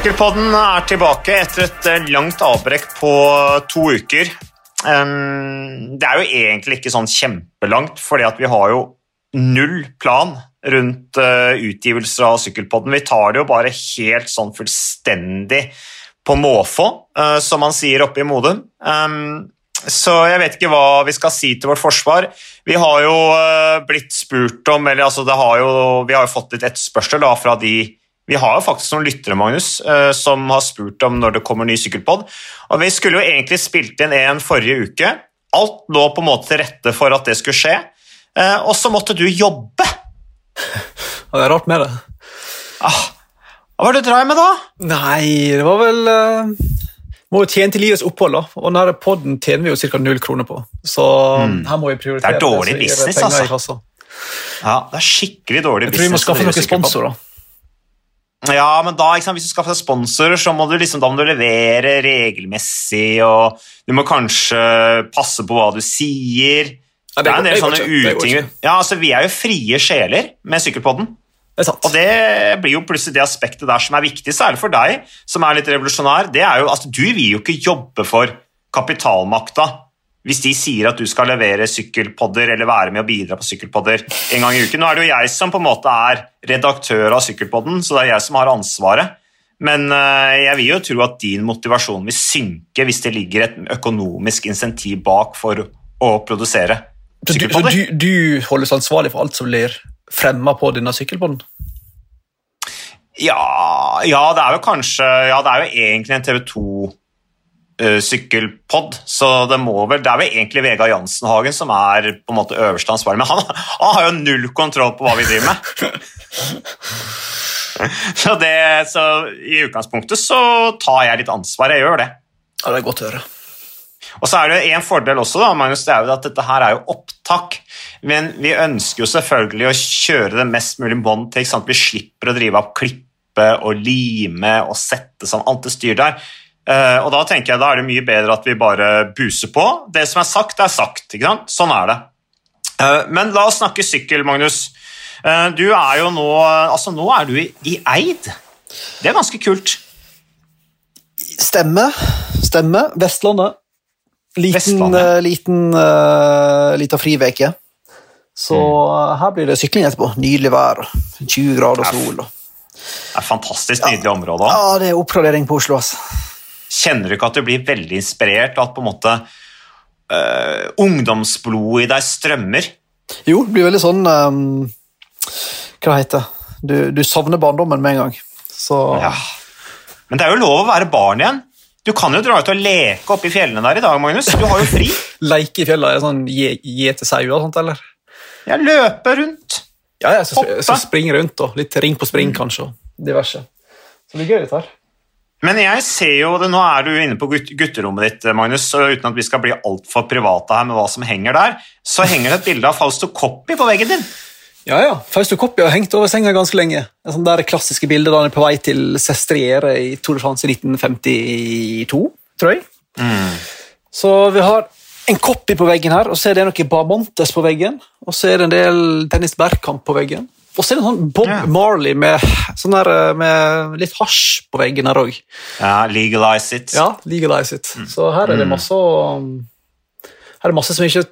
Sykkelpodden er tilbake etter et eh, langt avbrekk på to uker. Det er jo egentlig ikke sånn kjempelangt, at vi har jo null plan rundt uh, utgivelser av Sykkelpodden. Vi tar det jo bare helt sånn fullstendig på måfå, uh, som man sier oppe i Modum. Um, så jeg vet ikke hva vi skal si til vårt forsvar. Vi har jo blitt spurt om eller altså har jo, Vi har jo fått litt etterspørsel da, fra de vi har jo faktisk noen lyttere Magnus, som har spurt om når det kommer ny sykkelpod. Og Vi skulle jo egentlig spilt inn en forrige uke. Alt lå på en måte til rette for at det skulle skje. Og så måtte du jobbe! Det er rart med det. Ah, hva var det du dreiv med da? Nei, det var vel uh, Må jo tjene til livets opphold, da. Og denne poden tjener vi jo ca. null kroner på. Så mm. her må vi prioritere. Det er dårlig business, altså. Ja, det er skikkelig dårlig business. Jeg tror vi må skaffe noen sponsorer. Ja, men da, sant, Hvis du skaffer deg sponsorer, så må du, liksom, da må du levere regelmessig, og du må kanskje passe på hva du sier. Ja, det, det, er en del sånne uting. Ja, altså, vi er jo frie sjeler med Sykkelpodden. Det og det blir jo plutselig det aspektet der som er viktig, særlig for deg, som er litt revolusjonær. det er jo, altså, Du vil jo ikke jobbe for kapitalmakta hvis de sier at du skal levere sykkelpodder eller være med og bidra på sykkelpodder en gang i uken. Nå er det jo jeg som på en måte er redaktør av Sykkelpodden, så det er jeg som har ansvaret. Men eh, jeg vil jo tro at din motivasjon vil synke hvis det ligger et økonomisk insentiv bak for å produsere sykkelpodder. Så du, du holdes ansvarlig for alt som blir fremma på denne sykkelpodden? Ja, ja, det er jo kanskje Ja, det er jo egentlig en TV 2 uh, sykkelpod, så det må vel Det er vel egentlig Vegard Jansenhagen som er på en måte øverste ansvarlig, men han, han har jo null kontroll på hva vi driver med. så, det, så i utgangspunktet så tar jeg litt ansvar, jeg gjør det. Ja, det er godt å høre. Og så er det en fordel også, da, Magnus, det er jo at dette her er jo opptak. Men vi ønsker jo selvfølgelig å kjøre det mest mulig bånd til. Vi slipper å drive opp klippe og lime og sette sånn alt det styr der. Eh, og Da tenker jeg da er det mye bedre at vi bare buser på. Det som er sagt, er sagt. ikke sant? Sånn er det. Uh, men la oss snakke sykkel, Magnus. Uh, du er jo nå Altså, nå er du i, i Eid. Det er ganske kult. Stemme. Stemme. Vestlandet. Liten, Vestlandet. liten uh, lita friveke. Så mm. her blir det sykling etterpå. Nydelig vær. 20 grader sol. Det er fantastisk nydelig ja. område. Ja, det er oppgradering på Oslo. altså. Kjenner du ikke at du blir veldig inspirert, og at på en måte uh, ungdomsblodet i deg strømmer? Jo, det blir veldig sånn um, Hva heter det? Du, du savner barndommen med en gang. Så ja. Men det er jo lov å være barn igjen. Du kan jo dra ut og leke oppe i fjellene der i dag, Magnus. Du har jo fri. Leke i fjellene? Sånn gjete sauer og sånt, eller? Ja, løpe rundt. Ja, jeg skal, jeg skal springe rundt og litt ring på spring, kanskje. og diverse. Så det blir gøy, dette her. Men jeg ser jo det, Nå er du inne på gutterommet ditt, Magnus, og uten at vi skal bli altfor private her med hva som henger der, så henger det et bilde av Fausto Coppi på veggen din. Ja, ja. Fausto Coppi har hengt over senga ganske lenge. Et sånt der klassiske bilde da han er på vei til Sestriere i Tour de France i 1952, tror jeg. Mm. Så vi har en Coppi på veggen her, og så er det noe Bamontes på veggen, og så er det en del Dennis Bergkamp på veggen. Og så er det sånn Bob yeah. Marley med, sånn der, eh, med, litt hasj på veggen her òg. Ja, legalize it. Ja, legalize it. Mm. Så her er det mm. masse Her er det masse som ikke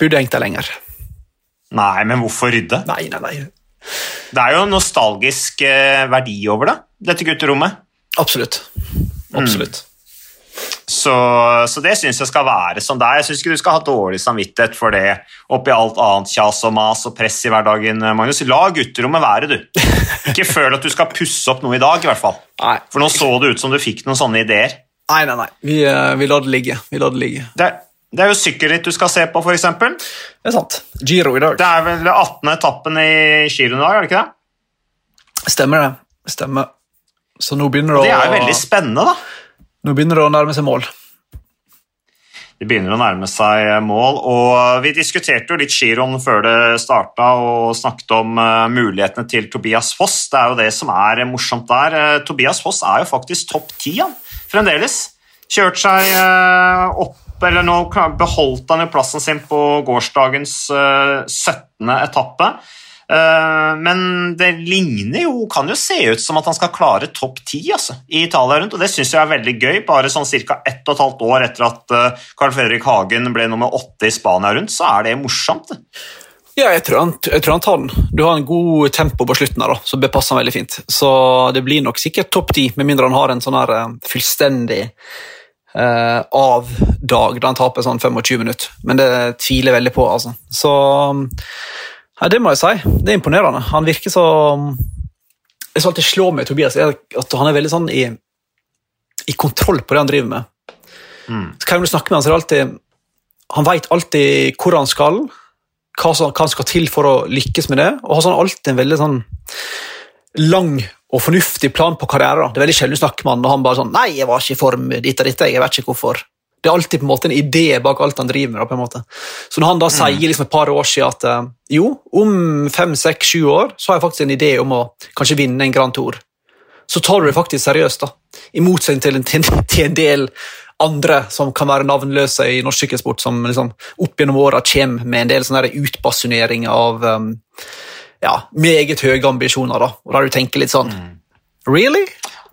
burde hengt der lenger. Nei, men hvorfor rydde? Nei, nei, nei. Det er jo en nostalgisk eh, verdi over det, dette gutterommet. Absolutt. Absolutt. Mm. Så, så, det syns jeg skal være som det er. Jeg syns ikke du skal ha dårlig samvittighet for det oppi alt annet kjas og mas og press i hverdagen. Magnus. La gutterommet være, du. Ikke føl at du skal pusse opp noe i dag, i hvert fall. Nei. For nå så det ut som du fikk noen sånne ideer. Nei, nei, nei. Vi, uh, vi lar det ligge. Vi lar det ligge. Det er, det er jo sykkelritt du skal se på, f.eks. Det er sant. Giro i dag. Det er vel 18. etappen i giroen i dag, er det ikke det? Stemmer det. Stemmer. Så nå begynner det å Det er jo veldig spennende, da. Nå begynner det å nærme seg mål. Det begynner å nærme seg mål, og vi diskuterte jo litt giroen før det starta og snakket om uh, mulighetene til Tobias Foss. Det er jo det som er morsomt der. Uh, Tobias Foss er jo faktisk topp ti fremdeles. Kjørt seg uh, opp eller nå beholdt han jo plassen sin på gårsdagens 17. etappe. Eh, men det ligner jo, kan jo se ut som at han skal klare topp ti altså, i Italia rundt, og det syns jeg er veldig gøy. Bare sånn ca. ett og et halvt år etter at eh, Carl Fredrik Hagen ble nummer åtte i Spania rundt, så er det morsomt. Ja, jeg tror, han, jeg tror, han, tar den. Du har en god tempo på slutten, her, da, så det passer han veldig fint. Så det blir nok sikkert topp ti, med mindre han har en sånn her fullstendig eh, av dag da han taper sånn 25 minutter. Men det tviler jeg veldig på. altså. Så ja, Det må jeg si. Det er imponerende. Han virker så Jeg skal alltid slår meg Tobias, er at han er veldig sånn i, i kontroll på det han driver med. Mm. Så kan du snakker med han, så er det alltid Han veit alltid hvor han skal, hva som, hva skal til for å lykkes med det, og har sånn alltid en veldig sånn lang og fornuftig plan på karrieren. Det er veldig sjelden du snakker med han, og han bare sånn 'Nei, jeg var ikke i form ditt og ditt, jeg vet ikke hvorfor'. Det er alltid på en måte en idé bak alt han driver med. på en måte. Så når han da mm. sier liksom et par år siden at uh, jo, om fem, seks, sju år så har jeg faktisk en idé om å kanskje vinne en Grand Tour, så tar du det faktisk seriøst. da. I motsetning til en, til en del andre som kan være navnløse i norsk sykkelsport, som liksom opp gjennom åra kommer med en del sånne utbasuneringer av um, ja, meget høye ambisjoner. da, og da du tenker litt sånn mm. Really?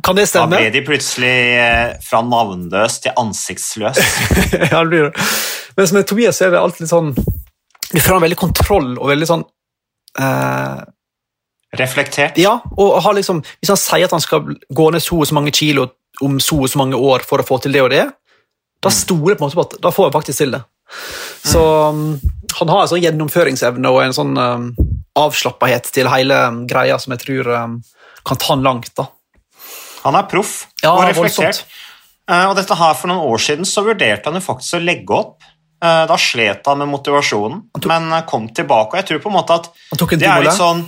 Kan det stemme? Da ble de plutselig eh, fra navnløs til ansiktsløs. ja, det blir det. Mens med Tobias er det alltid litt sånn Vi føler veldig kontroll og veldig sånn eh, Reflektert? Ja, og har liksom, Hvis han sier at han skal gå ned så og så mange kilo om så og så mange år for å få til det og det, da mm. stoler jeg på en måte på at da får jeg faktisk til det. Så um, han har en sånn gjennomføringsevne og en sånn um, avslappahet til hele greia som jeg tror um, kan ta han langt. da. Han er proff ja, og reflektert. Uh, og dette her For noen år siden så vurderte han jo faktisk å legge opp. Uh, da slet han med motivasjonen, tok, men uh, kom tilbake. og jeg tror på en måte at det er, sånn,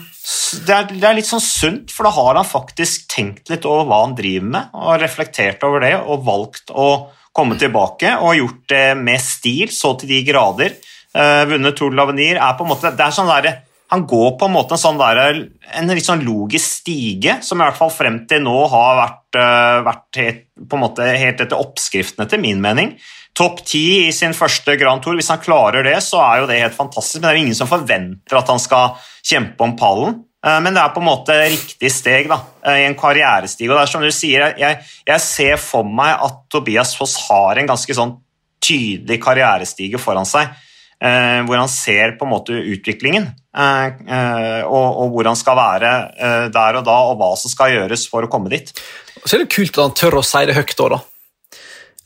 det, er, det er litt sånn sunt, for da har han faktisk tenkt litt over hva han driver med, og reflektert over det, og valgt å komme tilbake og gjort det med stil så til de grader. vunnet Tour de l'Avenir er på en måte, det er sånn der, han går på en måte en sånn der, en litt sånn logisk stige, som i hvert fall frem til nå har vært, uh, vært helt, måte helt etter oppskriftene, til min mening. Topp ti i sin første Grand Tour. Hvis han klarer det, så er jo det helt fantastisk. Men det er jo ingen som forventer at han skal kjempe om pallen. Uh, men det er på en måte riktig steg da, uh, i en karrierestige. Og det er som du sier, jeg, jeg ser for meg at Tobias Foss har en ganske sånn tydelig karrierestige foran seg. Eh, hvor han ser på en måte utviklingen, eh, eh, og, og, hvor han skal være der og da, og hva som skal gjøres for å komme dit. Så er det kult at han tør å si det høyt òg, da.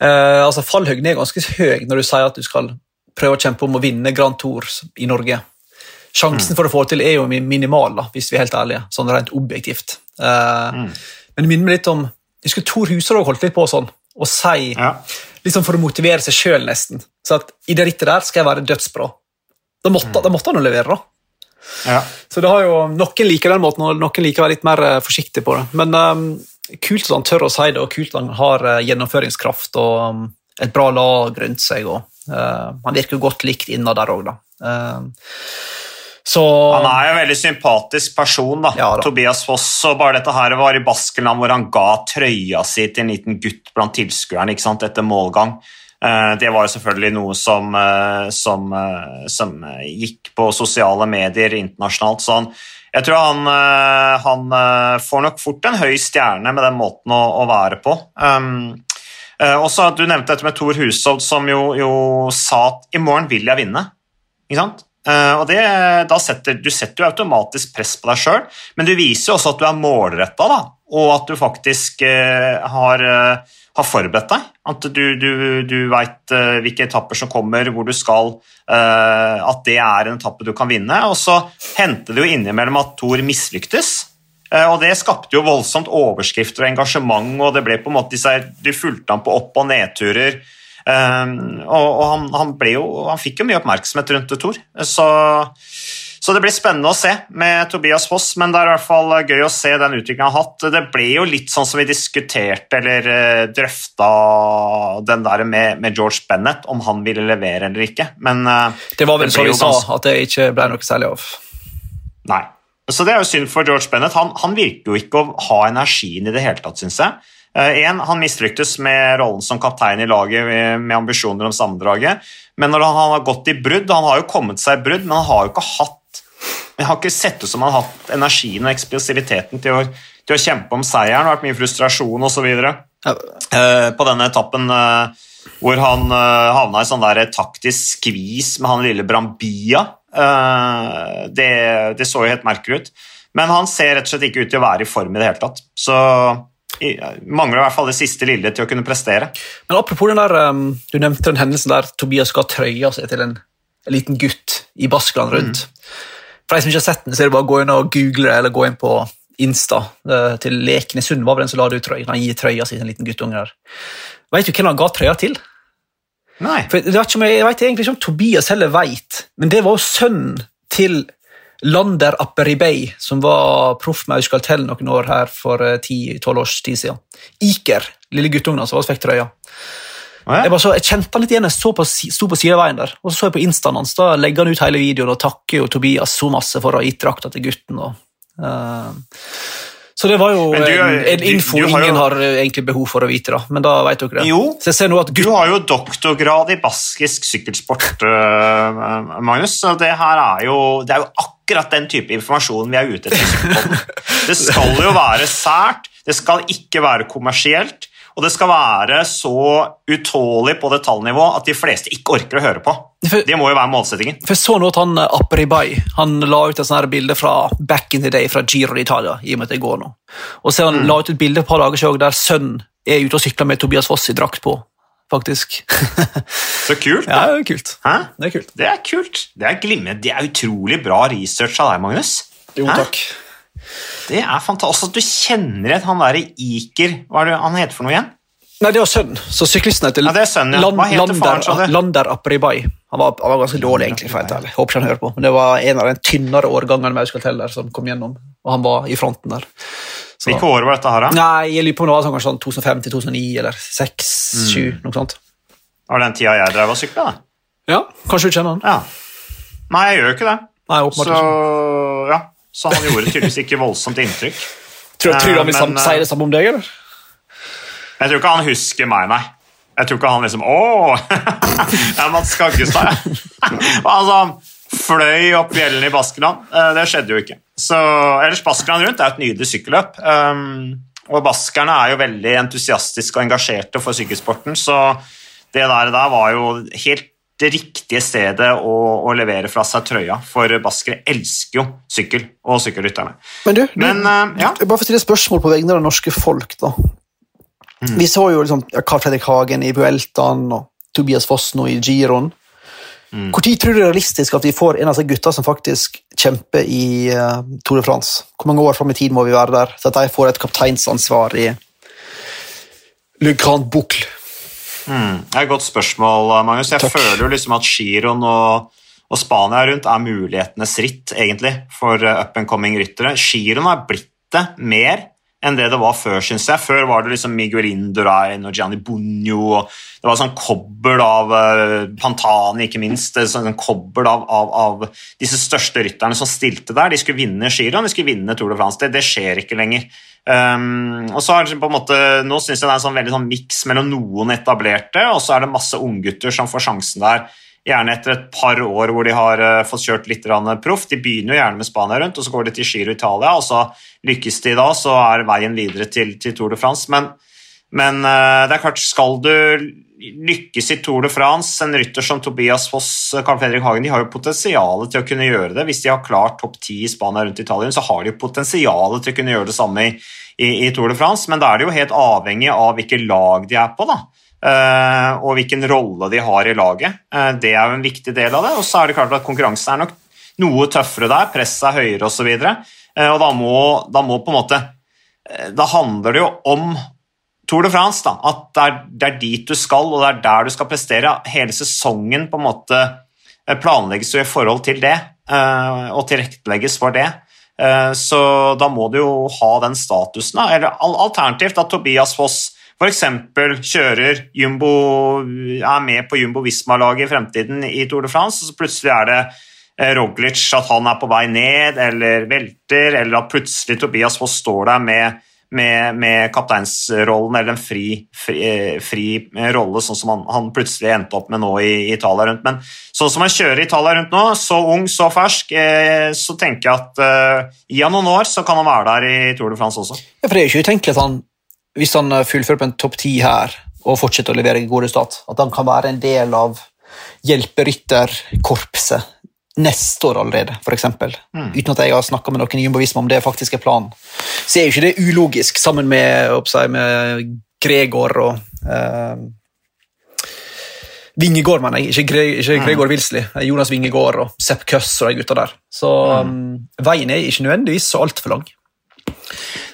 Uh, altså Fallhøyden er ganske høy når du sier at du skal prøve å kjempe om å vinne Grand Tour i Norge. Sjansen mm. for å få det til er jo minimal, da, hvis vi er helt ærlige, sånn rent objektivt. Uh, mm. Men det minner meg litt om Jeg husker Tor Husarog holdt litt på sånn, å si ja liksom for å motivere seg sjøl, nesten. Så at i det rittet der skal jeg være dødsbra. Da måtte, mm. da måtte han jo levere, da. Ja. Så det har jo, Noen liker den måten, og noen liker å være litt mer uh, forsiktig på det. Men um, kult at han tør å si det, og kult at han har uh, gjennomføringskraft og um, et bra lag rundt seg. Og, uh, han virker godt likt innad der òg, da. Så, han er jo en veldig sympatisk person, da. Ja, da. Tobias Foss. og bare dette her var i Baskeland hvor han ga trøya si til en liten gutt blant tilskuerne etter målgang. Eh, det var jo selvfølgelig noe som, eh, som, eh, som, gikk på sosiale medier internasjonalt. Så han, jeg tror han, han, får nok fort en høy stjerne med den måten å, å være på. Um, også, du nevnte dette med Thor Hushovd, som jo, jo sa at 'i morgen vil jeg vinne'. Ikke sant? Uh, og det, setter, Du setter jo automatisk press på deg sjøl, men du viser jo også at du er målretta, og at du faktisk uh, har, uh, har, forberedt deg. At du, du, du veit hvilke etapper som kommer, hvor du skal, at det er en etappe du kan vinne. Og så hendte det jo innimellom at Thor mislyktes. Og Det skapte jo voldsomt overskrifter og engasjement, og det ble på en måte du fulgte ham på opp- og nedturer. Um, og, og han, han, jo, han, fikk jo mye oppmerksomhet rundt det, Tor. Så, så, det blir spennende å se med Tobias Foss, men det er i hvert fall gøy å se den utviklingen han har hatt. Det ble jo litt sånn som vi diskuterte eller uh, drøfta den der med, med, George Bennett, om han ville levere eller ikke. Men uh, Det var vel så vi sa, at det ikke ble noe særlig av. Nei. Så det er jo synd for George Bennett. Han, han virker jo ikke å ha energien i det hele tatt, syns jeg. Eh, en, Han mislyktes med rollen som kaptein i laget med ambisjoner om sammendraget. Men når han har gått i brudd Han har jo kommet seg i brudd, men han har jo ikke hatt jeg har ikke sett ut som han har hatt energien og eksplosiviteten til å, til å kjempe om seieren. Det har vært mye frustrasjon osv. Ja. Uh, på denne etappen uh, hvor han uh, havna i sånn der taktisk skvis med han lille Brambia. Uh, det, det, så jo helt merkelig ut. Men han ser rett og slett ikke ut til å være i form i det hele tatt. Så mangler i hvert fall det siste lille til å kunne prestere. Men apropos den der, um, Du nevnte den hendelsen der Tobias ga trøya seg til en, en, liten gutt i Baskeland rundt. Mm. For de som ikke har sett den, så er det bare å gå inn og google det, eller gå inn på Insta uh, til Lekene Sund var den som la det ut trøya. Han gir trøya si til en liten guttunge der. Vet du hvem han ga trøya til? Nei. For jeg, jeg vet egentlig ikke om Tobias heller veit, men det var jo sønnen til Lander Apperibey, som var proff med Auskaltell noen år her for 10-12 eh, års tid siden. Iker, lille guttungen som fikk trøya. Ja. Jeg, så, jeg, kjente han litt igjen, jeg så på, sto på sideveien der, og så så jeg på instaen hans. Da legger han ut hele videoen og takker jo Tobias så masse for å ha gitt drakta til gutten. Og, uh, så det var jo du, en, en, info du, du har ingen jo, har egentlig behov for å vite, da. men da vet dere det. Jo, gutt... du har jo doktorgrad i baskisk sykkelsport, uh, Magnus. så det her er jo, det er jo akkurat den type informasjon vi er ute etter. Det skal jo være sært, det skal ikke være kommersielt. Og det skal være så utålelig på detaljnivå at de fleste ikke orker å høre på. For, det må jo være målsettingen. For så nå at han eh, Apribay han la ut et sånt bilde fra back in the day fra Giro d'Italia. i og med at det går nå. Og så han mm. la ut et bilde et par dager siden der sønnen er ute og sykler med Tobias Foss i drakt på. Faktisk. så kult. Da. Ja, det er kult. Hæ? Det er kult. Det er kult. Det er glimrende. Det er utrolig bra research av deg, Magnus. Jo, Hæ? Det er fantastisk. at Du kjenner igjen han derre Iker Hva er det han heter for noe igjen? Nei, det var sønnen. Så syklisten heter, ja, det sønnen, ja. Hva heter Lander, faren. Lander Apribay. Han var, han var ganske dårlig, egentlig. for jeg Håper ikke han hører på. Men det var en av de tynnere årgangene med Auskalteller som kom gjennom, og han var i fronten der. Hvilke år var dette her, da? Nei, jeg lurer på om det var sånn, kanskje sånn 2005-2009 eller 2006-2007. Mm. noe sånt. Det var den tida jeg drev og sykla, da. Ja, kanskje du kjenner han. Ja. Nei, jeg gjør jo ikke det. Nei, åpenbart så, ja. Så han gjorde tydeligvis ikke voldsomt inntrykk. Tror, tror du han vil uh, si det samme om deg, eller? Jeg tror ikke han husker meg, nei. Jeg tror ikke han liksom Å! det er Mats Skaggestad, altså, han fløy opp fjellene i Baskeland. Eh, det skjedde jo ikke. Så, ellers Baskeland rundt er et nydelig sykkelløp. Um, og baskerne er jo veldig entusiastiske og engasjerte for sykkelsporten, så det der, der var jo helt det riktige stedet å, å, levere fra seg trøya, for baskere elsker jo sykkel og sykkelrytterne. Men du, du Men, uh, ja. bare for å stille spørsmål på vegne av det norske folk. da. Mm. Vi så jo liksom Carl Fredrik Hagen i Bueltaen og Tobias Foss nå i Giron. Mm. Når tror du det er realistisk at vi får en av disse gutta som faktisk kjemper i uh, Tour de France? Hvor mange år fram i tid må vi være der, så at de får et kapteinsansvar i Le Grand Boucle? Mm. Det er et godt spørsmål, Magnus. Jeg Takk. føler jo liksom at giroen og, og Spania rundt er mulighetenes ritt, egentlig, for uh, up and coming ryttere. Giroen har blitt det mer enn det det var før, syns jeg. Før var det liksom Miguel Indurain og Gianni Bugno. og Det var sånn kobbel av uh, Pantani, ikke minst. Sånn kobbel av, av, av, disse største rytterne som stilte der. De skulle vinne Giron, de skulle vinne Tour de France. Det, det skjer ikke lenger. Um, og så er det på en måte, Nå syns jeg det er en sånn veldig sånn miks mellom noen etablerte, og så er det masse unggutter som får sjansen der gjerne etter et par år hvor de har uh, fått kjørt litt proff. De begynner jo gjerne med Spania rundt, og så går de til Giro Italia, og så lykkes de da, så er veien videre til, til Tour de France. Men, men uh, det er klart, skal du lykkes i Tour de France, en rytter som Tobias Foss, Carl Fredrik Hagen, de har jo potensial til å kunne gjøre det. Hvis de har klart topp ti i Spania rundt Italien, så har de jo potensial til å kunne gjøre det samme i, i, i Tour de France, men da er de jo helt avhengig av hvilke lag de er på. da. Eh, og hvilken rolle de har i laget. Eh, det er jo en viktig del av det. Og så er det klart at konkurransen er nok noe tøffere der, presset er høyere osv. Og, så uh, og da må, da må på en måte Da handler det jo om Tour de France, da, at det er, det er, dit du skal, og det er der du skal prestere. Hele sesongen på en måte planlegges jo i forhold til det, og tilrettelegges for det. Så da må du jo ha den statusen. Eller alternativt at Tobias Foss f.eks. kjører Jumbo er med på Jumbo Visma-laget i fremtiden i Tour de France, og så plutselig er det eh, Roglic at han er på vei ned eller velter, eller at plutselig Tobias Foss står der med, med, med kapteinsrollen eller en fri, fri, fri rolle, sånn som han, han, plutselig endte opp med nå i, Italia rundt. Men sånn som han kjører Italia rundt nå, så ung, så fersk, så tenker jeg at eh, i noen år så kan han være der i Tour de France også. Ja, for det er jo ikke utenkelig at han, hvis han fullfører på en topp ti her og fortsetter å levere gode stat, at han kan være en del av hjelperytterkorpset neste år allerede, f.eks. Mm. Uten at jeg har snakka med noen i Jumbovisma om det faktisk er planen. Så er jo ikke det ulogisk, sammen med, oppsett, med Gregor og eh, Vingegård, mener jeg. Ikke, Gre ikke mm. Gregor Wilsley. Jonas Vingegård og Sepp Køss og de gutta der. Så mm. um, veien er ikke nødvendigvis så altfor lang.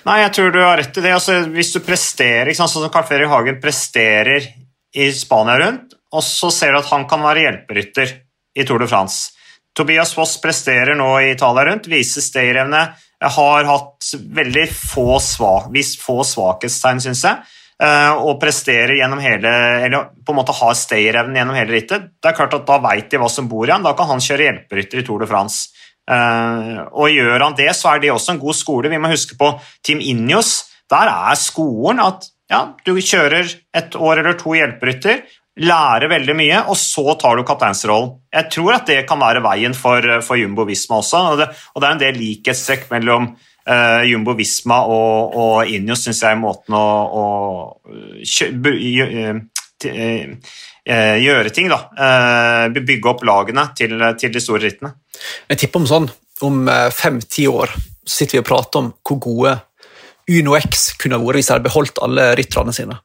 Nei, jeg tror du har rett i det. Altså, hvis du presterer, sånn som Carl Ferry Hagen presterer i Spania rundt, og så ser du at han kan være hjelperytter i Tour de France. Tobias Foss presterer nå i Italia rundt, viser stayerevne. Har hatt veldig få, svak, få svakhetstegn, syns jeg. Eh, og presterer gjennom hele Eller på en måte har stayerevnen gjennom hele rittet. Det er klart at Da veit de hva som bor i han. Da kan han kjøre hjelperytter i Tour de France. Eh, og gjør han det, så er det også en god skole. Vi må huske på Team Injos. Der er skolen at ja, du kjører et år eller to hjelperytter, lærer veldig mye, og så tar du kapteinsrollen. Jeg tror at det kan være veien for, for Jumbo Visma også, og det, og det, er en del likhetstrekk mellom uh, Jumbo Visma og, og Injos, syns jeg, måten å, å kjø, uh, gjøre ting, da. Uh, bygge opp lagene til, til, de store rittene. Jeg tipper om sånn om fem-ti år sitter vi og prater om hvor gode Uno X kunne vært hvis de hadde beholdt alle rytterne sine.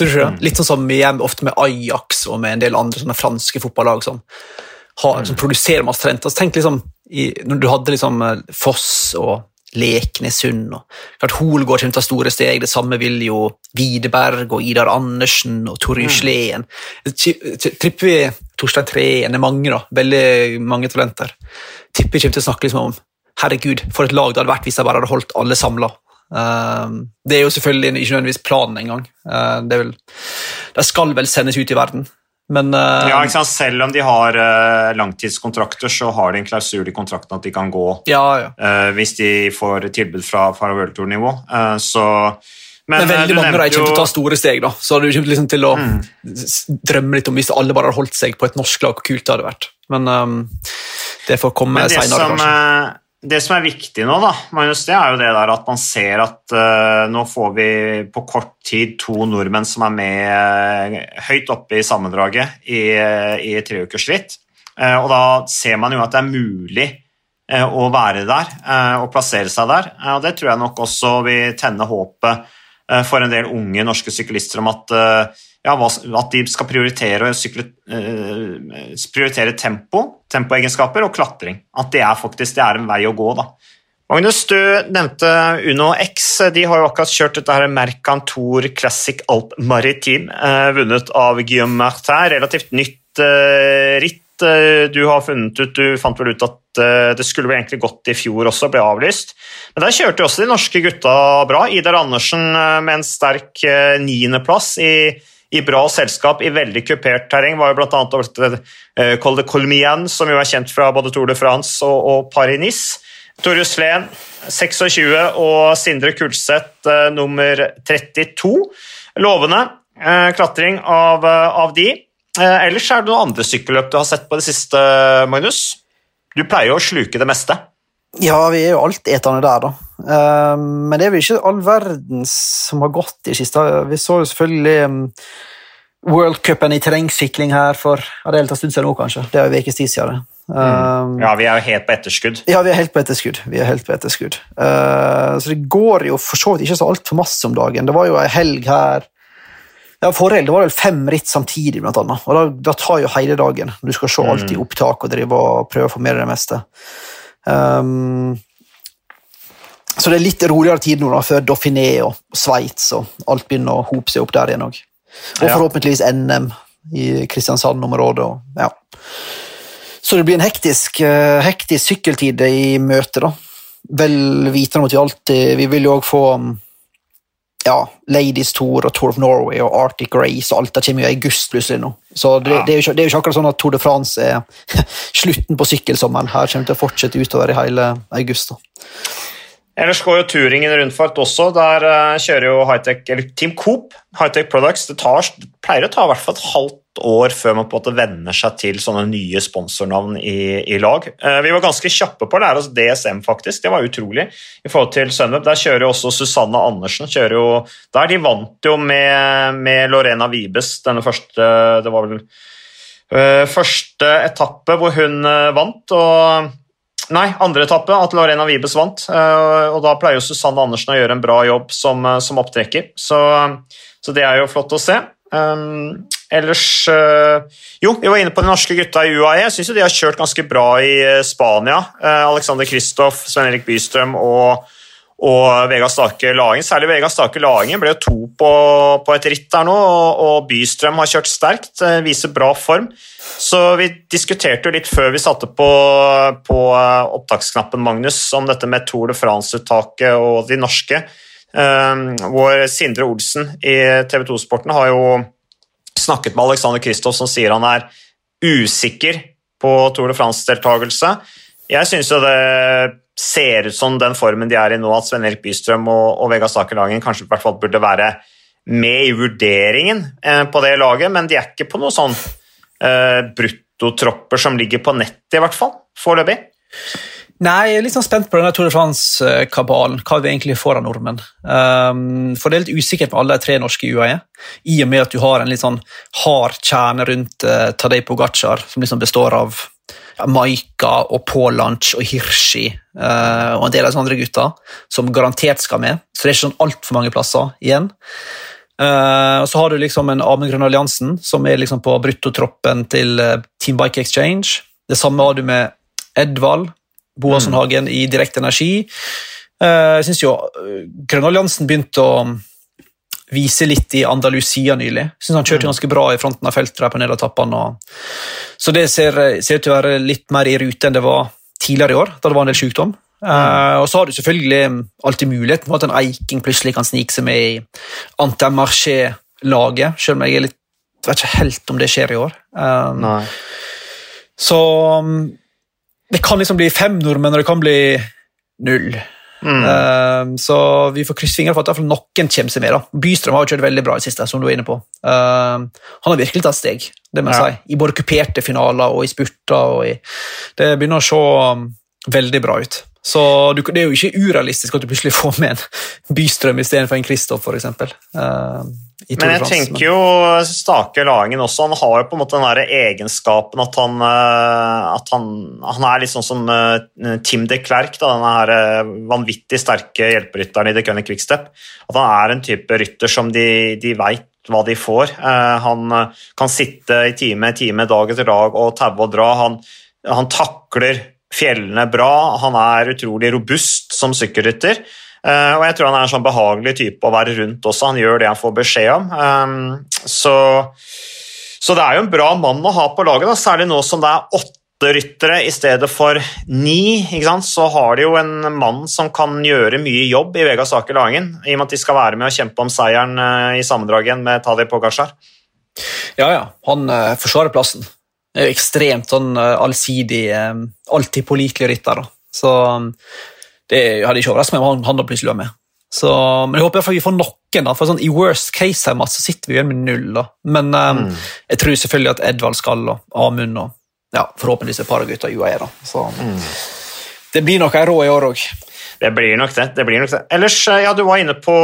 Mm. Litt sånn som vi gjør ofte med Ajax og med en del andre franske fotballag som, har, mm. som produserer masse talent. Altså, tenk liksom, i, når du hadde liksom eh, Foss og Leknessund og klart Holgård kommer til å ta store steg, det samme vil jo Widerberg og Idar Andersen og Torjus mm. Sleen. Tripper vi Torstein Treen, er mange, da, veldig mange talenter. Tipper vi kommer til å snakke liksom om herregud, for et lag det hadde vært hvis de bare hadde holdt alle samla. Ehm, det er jo selvfølgelig ikke nødvendigvis planen engang. Uh, det, det skal vel sendes ut i verden. Men, uh, ja, Selv om de har uh, langtidskontrakter, så har de en klausul i kontrakten at de kan gå ja, ja. hvis de får tilbud fra, fra World Tour-nivå. så men, men veldig mange av dem kommer til å ta store steg, da. så du kommer liksom til å mm. drømme litt om hvis alle bare hadde holdt seg på et norsk lag, hvor kult det hadde vært. Men um, det får komme seinere, kanskje det som er viktig nå, da, Magnus, det er jo det der at man ser at uh, nå får vi på kort tid to nordmenn som er med uh, høyt oppe i sammendraget i, uh, i treukersritt. Uh, og da ser man jo at det er mulig å være der og plassere seg der. og Det tror jeg nok også vil tenne håpet for en del unge norske syklister om at ja, at de skal prioritere, sykle, eh, prioritere tempo, tempoegenskaper og klatring. At det er faktisk det er en vei å gå. da. Magnus, du nevnte Uno X. De har jo akkurat kjørt dette her Mercantour Classic Alp Maritim, eh, vunnet av Guillaume Martin. Relativt nytt eh, ritt. Du har funnet ut, du fant vel ut at det skulle vel egentlig gått i fjor også, ble avlyst. Men der kjørte jo også de norske gutta bra. Idar Andersen med en sterk niendeplass i i bra selskap i veldig kupert terreng. var jo bl.a. uh, Col de Colmien, som jo er kjent fra både Tour de France og, og Paris-Nice. Torjus Flen 26 og Sindre Kulseth uh, nummer 32. Lovende uh, klatring av, av de. ellers er det noen andre sykkelløp du har sett på det siste, Magnus? Du pleier jo å sluke det meste. Ja, vi er jo altetende der, da. Uh, men det er vel ikke all verden som har gått i siste. Vi så jo selvfølgelig um, worldcupen i terrengsykling her for ja, det er en stund siden nå, kanskje. Det er jo en ukes tid siden. Mm. ja, vi er jo helt på etterskudd. Ja, vi er helt på etterskudd. Vi er helt på etterskudd. Så det går jo for så vidt ikke så altfor masse om dagen. Det var jo ei helg her ja, Forrige det var vel fem ritt samtidig, blant annet. og da, da tar jo hele dagen. Du skal se alt i mm. opptak og drive og prøve å få med deg det meste. Um, så det er litt roligere tid nå da, før Dauphiné og Sveits og alt begynner å hope seg opp der igjen òg. Og forhåpentligvis NM i Kristiansand-området. Ja. Så det blir en hektisk, uh, hektisk sykkeltid i møte, da. Vel vitende om at vi alltid Vi vil jo òg få um, ja, Ladies Tour og Tour of Norway og Arctic Race og alt det kommer jo i august plutselig nå. Så det, ja. det, er jo ikke, det, er jo ikke, akkurat sånn at Tour de France er slutten på sykkelsommeren. Her kommer det til å fortsette utover i hele august. da. Ellers går jo turingen rundt også. Der uh, kjører jo Hightech, eller Team Coop, Hightech Products. Det, tar, det pleier å ta i hvert fall et halvt år før man på en måte venner seg til sånne nye sponsornavn i, i lag. Uh, vi var ganske kjappe på å lære oss DSM, faktisk. Det var utrolig. I forhold til Sunweb. Der kjører jo også Susanne Andersen. kjører jo der. De vant jo med, med Lorena Vibes denne første Det var vel uh, første etappe hvor hun vant. og Nei, andre etappe, at Lorena Vibes vant. Eh, og da pleier jo Susanne Andersen å gjøre en bra jobb som, eh, som opptrekker, så, så, det er jo flott å se. Um, ellers Jo, vi var inne på de norske gutta i UAE. Jeg syns de har kjørt ganske bra i Spania. Alexander Kristoff, Sven Erik Bystrøm og og Vegard Stake Lagen. Særlig Vegard Stake Lagen ble jo to på, på et ritt der nå, og, og, Bystrøm har kjørt sterkt, eh, viser bra form. Så vi diskuterte jo litt før vi satte på, på eh, opptaksknappen, Magnus, om dette med Tour de France-uttaket og de norske. Um, hvor Sindre Olsen i TV 2-sporten har jo snakket med Alexander Kristoff, som sier han er usikker på Tour de France-deltakelse. Jeg syns jo det ser ut som den formen de er i nå, at Sven Erik Bystrøm og, og Vega Sakerlagen kanskje i hvert fall burde være med i vurderingen eh, på det laget, men de er ikke på noen sånn eh, bruttotropper som ligger på nettet, i hvert fall, foreløpig. Nei, jeg er litt sånn spent på denne Tour de France-kabalen, hva vi egentlig får av nordmenn. Um, for det er litt usikkert med alle de tre norske UAE, i og med at du har en litt sånn hard kjerne rundt uh, Tadej Pogacar, som liksom består av Maika og Pålanch og Hirschi uh, og en del av de andre gutta, som garantert skal med. Så det er ikke sånn altfor mange plasser igjen. Uh, og Så har du liksom en Amund Grønn Alliansen, som er liksom på bruttotroppen til uh, Team Bike Exchange. Det samme har du med Edvald Boasson mm. Hagen mm. i Direkte Energi. Uh, jeg syns jo Grønn Alliansen begynte å vise litt i Andalusia nylig. Jeg synes Han kjørte mm. ganske bra i fronten av feltet der på nedertappene. Så det ser, ser, ut til å være litt mer i rute enn det var tidligere i år, da det var en del sykdom. Mm. Uh, og så har du selvfølgelig alltid muligheten for at en Eiking plutselig kan snike seg med i Antemarché-laget, selv om jeg er litt, vet ikke helt om det skjer i år. Um, så um, det kan liksom bli fem nordmenn, og det kan bli null. Mm. Uh, så vi får krysse fingrene for at noen kommer seg med. da. Bystrøm har jo kjørt veldig bra i siste, som du var inne på. Uh, han har virkelig tatt steg, det må jeg ja. si. I både kuperte finaler og i spurter. Og i, det begynner å se um, veldig bra ut. Så du, Det er jo ikke urealistisk at du plutselig får med en Bystrøm istedenfor en Kristoff, f.eks. Uh, men jeg tenker jo Stake Lagen også, han har jo på en måte den der egenskapen at han, eh, at han, han er litt sånn som uh, Tim de Klerk, da, denne her uh, vanvittig sterke hjelperytteren i The Cunning Quickstep. At han er en type rytter som de, de veit hva de får. Han kan sitte i time, time, dag etter dag og taue og dra. Han, han takler fjellene bra, han er utrolig robust som sykkelrytter. Uh, og jeg tror han er en sånn behagelig type å være rundt også. Han gjør det han får beskjed om. Um, så, så, det er jo en bra mann å ha på laget, da. særlig nå som det er åtte ryttere i stedet for ni. Så har de jo en mann som kan gjøre mye jobb i Vegas Saker Lagen, i og med at de skal være med og kjempe om seieren uh, i sammendraget med Tadej Pogasjar. Ja, ja. Han forsvarer plassen. Er jo ekstremt sånn allsidig, alltid pålitelig rytter. Da. Så um, det hadde ikke overrasket meg om han, han da plutselig var med. Så, men jeg håper vi får noen. da, for sånn, I worst case her, så sitter vi igjen med null. da. Men um, mm. jeg tror selvfølgelig at Edvald skal, og Amund og ja, forhåpentligvis et par av gutta i UAE. da. Så mm. Det blir nok ei rå i år òg. Det blir nok det. det blir nok det. Ellers, eh, ja, Du var inne på,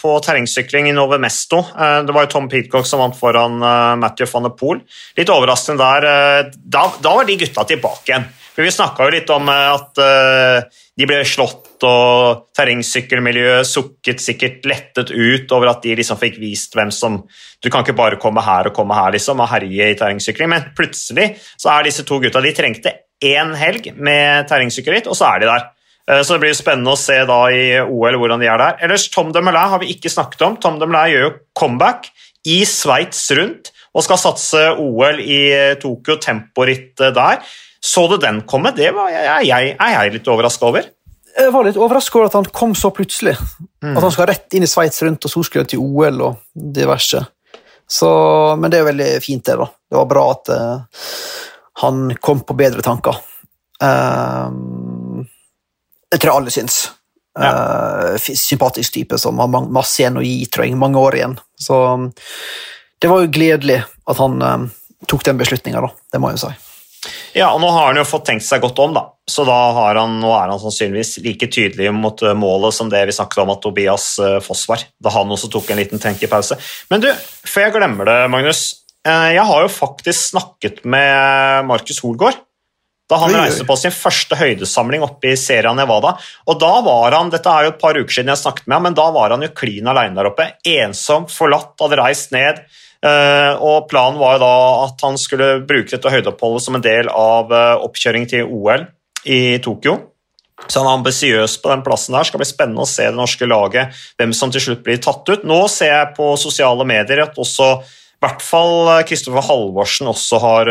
på terrengsykling i Nove Mesto. Eh, det var jo Tom Peacock som vant foran eh, Matthew van der Poel. Litt overraskende der. Da, da var de gutta tilbake igjen. For Vi snakka jo litt om at de ble slått, og terrengsykkelmiljøet sukket sikkert lettet ut over at de liksom fikk vist hvem som Du kan ikke bare komme her og komme her liksom, og herje i terrengsykling, men plutselig så er disse to gutta De trengte én helg med terrengsykkelritt, og så er de der. Eh, så det blir spennende å se da i OL hvordan de er der. Ellers, Tom Demelin har vi ikke snakket om. Tom Demelin gjør jo comeback i Sveits rundt og skal satse OL i Tokyo, temporittet der. Så du den komme? Det var, er, jeg, er jeg litt overraska over. Jeg var litt overraska over at han kom så plutselig. Mm. At han skal rett inn i Sveits rundt, og så skulle han til OL og diverse. Så, men det er jo veldig fint, det. da. Det var bra at uh, han kom på bedre tanker. Uh, jeg tror alle syns. Ja. Uh, sympatisk type som har masse igjen å gi, tror jeg, mange år igjen. Så det var jo gledelig at han uh, tok den beslutninga, det må jeg jo si. Ja, og nå har han jo fått tenkt seg godt om, da. Så da han, nå er han sannsynligvis like tydelig mot eh, målet som det vi snakket om at Tobias Foss var, da han også tok en liten tenkepause. Men du, før jeg glemmer det, Magnus. Jeg har jo faktisk snakket med Markus Holgaard da han reiste på sin første høydesamling oppe i Sierra Nevada. Og da var han dette er jo et par uker siden jeg snakket med ham, men da var han jo klin aleine der oppe. Ensom, forlatt, hadde reist ned Eh, og Planen var jo da at han skulle bruke dette høydeoppholdet som en del av eh, oppkjøring til OL i Tokyo. Så han er ambisiøs på den plassen der. Skal bli spennende å se det norske laget, hvem som til slutt blir tatt ut. Nå ser jeg på sosiale medier at også hvert fall Kristoffer Halvorsen også har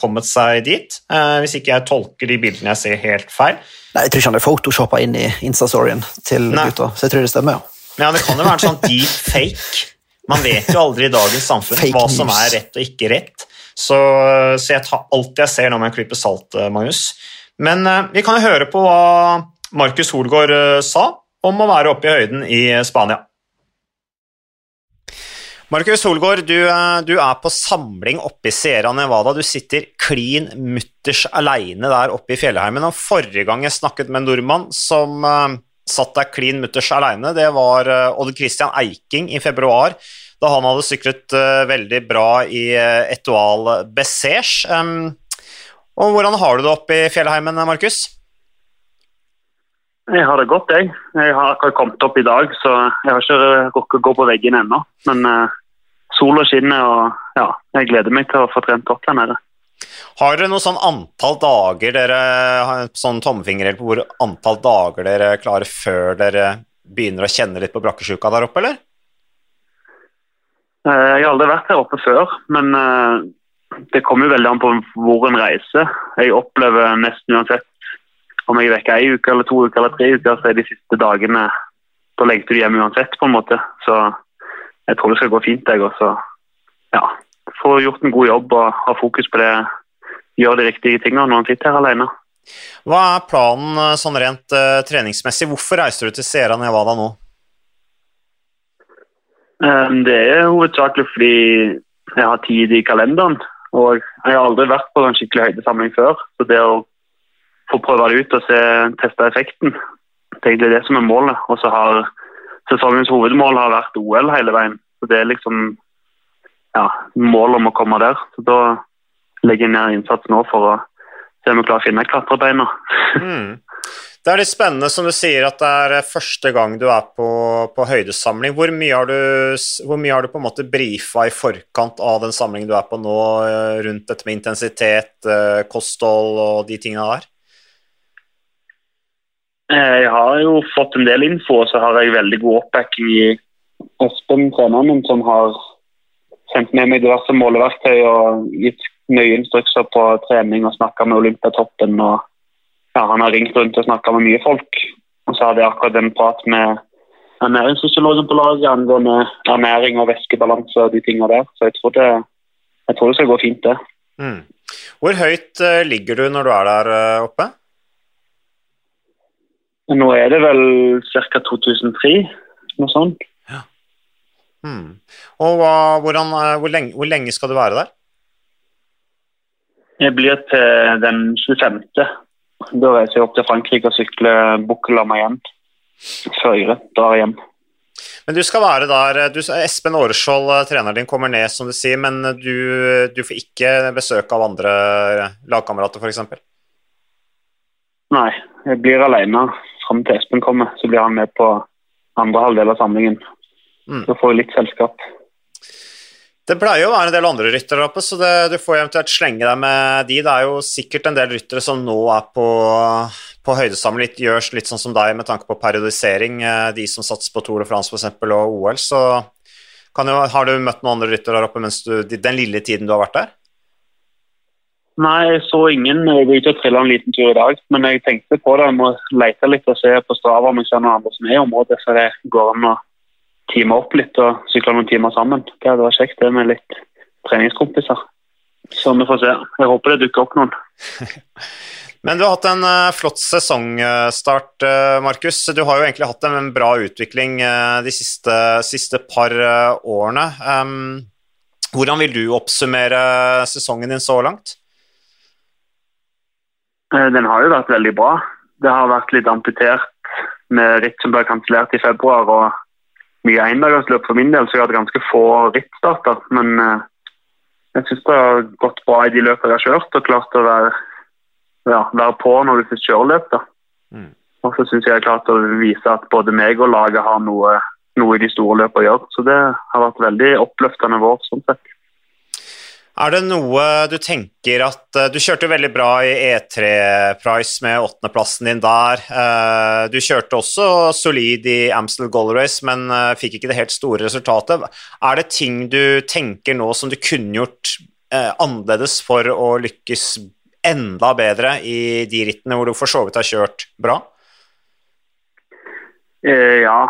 kommet seg dit. Hvis ikke jeg tolker de bildene jeg ser helt feil. Nei, Jeg tror ikke han er photoshoppa inn i Insta-storyen til Nei. gutta, så jeg tror det stemmer. ja. Ja, Det kan jo være en sånn deep fake man vet jo aldri i dagens samfunn hva som er rett og ikke rett. Så, så jeg tar alt jeg ser når man klipper salt, eh, Magnus. Men vi kan jo høre på hva Markus Holgaard sa om å være oppe i høyden i Spania. Markus Holgaard, du, du, er på samling oppe i Sierra Nevada. Du sitter klin mutters aleine der oppe i fjellheimen. Og forrige gang jeg snakket med en nordmann som uh, satt der klin mutters aleine, det var Odd Christian Eiking i februar da han hadde syklet uh, veldig bra i uh, Etoile Bessège. Um, og hvordan har du det oppe i fjellheimen, Markus? Jeg har det godt, jeg. Jeg har akkurat kommet opp i dag, så jeg har ikke rukket å gå på veggen ennå. Men uh, sola skinner, og ja, jeg gleder meg til å få trent opp der nede. Har dere noe sånn antall dager dere sånn tommefingerhjelp på hvor antall dager dere klarer før dere begynner å kjenne litt på brakkesjuka der oppe, eller? Eh, jeg har aldri vært her oppe før, men eh, det kommer jo veldig an på hvor en reiser. Jeg opplever nesten uansett om jeg er vekke ei uke eller to uker eller tre uker, så er de siste dagene Da lengter du hjem uansett, på en måte. Så jeg tror det skal gå fint, jeg. også. ja, få gjort en god jobb og ha fokus på det. Gjøre de riktige tingene når en sitter her alene. Hva er planen eh, sånn rent uh, treningsmessig? Hvorfor reiser du til Sierra Nevada nå? Um, det er hovedsakelig fordi jeg har tid i kalenderen. Og jeg har aldri vært på en skikkelig høydesamling før. Så det å få prøve det ut og se, teste effekten, det er egentlig det som er målet. Og så har sesongens hovedmål har vært OL hele veien. Så det er liksom ja, målet om å komme der. Så da legger jeg ned innsats nå for å se om vi klarer å finne klatrebeina. mm. Det er litt spennende som du sier at det er eh, første gang du er på, på høydesamling. Hvor mye, har du, hvor mye har du på en måte brifa i forkant av den samlingen du er på nå, eh, rundt dette med intensitet, eh, kosthold og de tingene der? Jeg har jo fått en del info, og så har jeg veldig god oppbacking i Espen, treneren min, som har sendt med meg diverse måleverktøy og gitt nøye instrukser på trening og snakka med Olympiatoppen. og ja, han har ringt rundt og snakka med mye folk. Og så hadde jeg akkurat en prat med ernæringsfysiologen på laget angående ernæring og væskebalanse og de tingene der. Så jeg tror det, jeg tror det skal gå fint, det. Mm. Hvor høyt uh, ligger du når du er der uh, oppe? Nå er det vel ca. 2003, noe sånt. Ja. Hmm. Og hva, hvordan, hvor, lenge, hvor lenge skal du være der? Jeg blir til den 25. Da reiser jeg opp til Frankrike og sykler Bukkelamayent før jeg drar hjem. Men du skal være der du, Espen Aareskjold, eh, treneren din, kommer ned, som du sier, men du, du får ikke besøk av andre lagkamerater, f.eks.? Nei, jeg blir alene fram til Espen kommer. Så blir han med på andre halvdel av samlingen. Mm. Så får jeg litt selskap. Det pleier å være en del andre ryttere oppe, så det, du får eventuelt slenge deg med de. Det er jo sikkert en del ryttere som nå er på, på høydesamling, gjør litt sånn som deg med tanke på periodisering. Eh, de som satser på Tour de France f.eks. og OL. Så jo, har du møtt noen andre ryttere der oppe mens du, den lille tiden du har vært der? Nei, jeg så ingen. Jeg var ute og trilla en liten tur i dag. Men jeg tenkte på det. Jeg må lete litt og se på Strava om jeg ser noen andre som er i området. så det går an å time opp litt og sykle noen timer sammen. Det hadde vært kjekt det med litt treningskompiser. Så vi får se. Jeg håper det dukker opp noen. Men du har hatt en uh, flott sesongstart, uh, Markus. Du har jo egentlig hatt en, bra utvikling uh, de siste, siste par årene. Hvordan vil du oppsummere sesongen din så langt? Den har jo vært veldig bra. Det har vært litt amputert med ritt som ble kansellert i februar. og mye endagersløp for min del, så jeg hatt ganske få rittstarter. Men jeg syns det har gått bra i de løpene jeg har kjørt, og klart å være ja, være på når du først kjører løp. da. Mm. Og så syns jeg jeg har klart å vise at både meg og laget har noe, noe i de store løpene å gjøre. Så det har vært veldig oppløftende vår sånn sett. Er det noe du tenker at eh, Du kjørte veldig bra i E3 Price med åttendeplassen din der. Eh, du kjørte også solid i Amstel Gold Race, men eh, fikk ikke det helt store resultatet. Er det ting du tenker nå som du kunne gjort annerledes for å lykkes enda bedre i de rittene hvor du for så vidt har kjørt bra? Ja,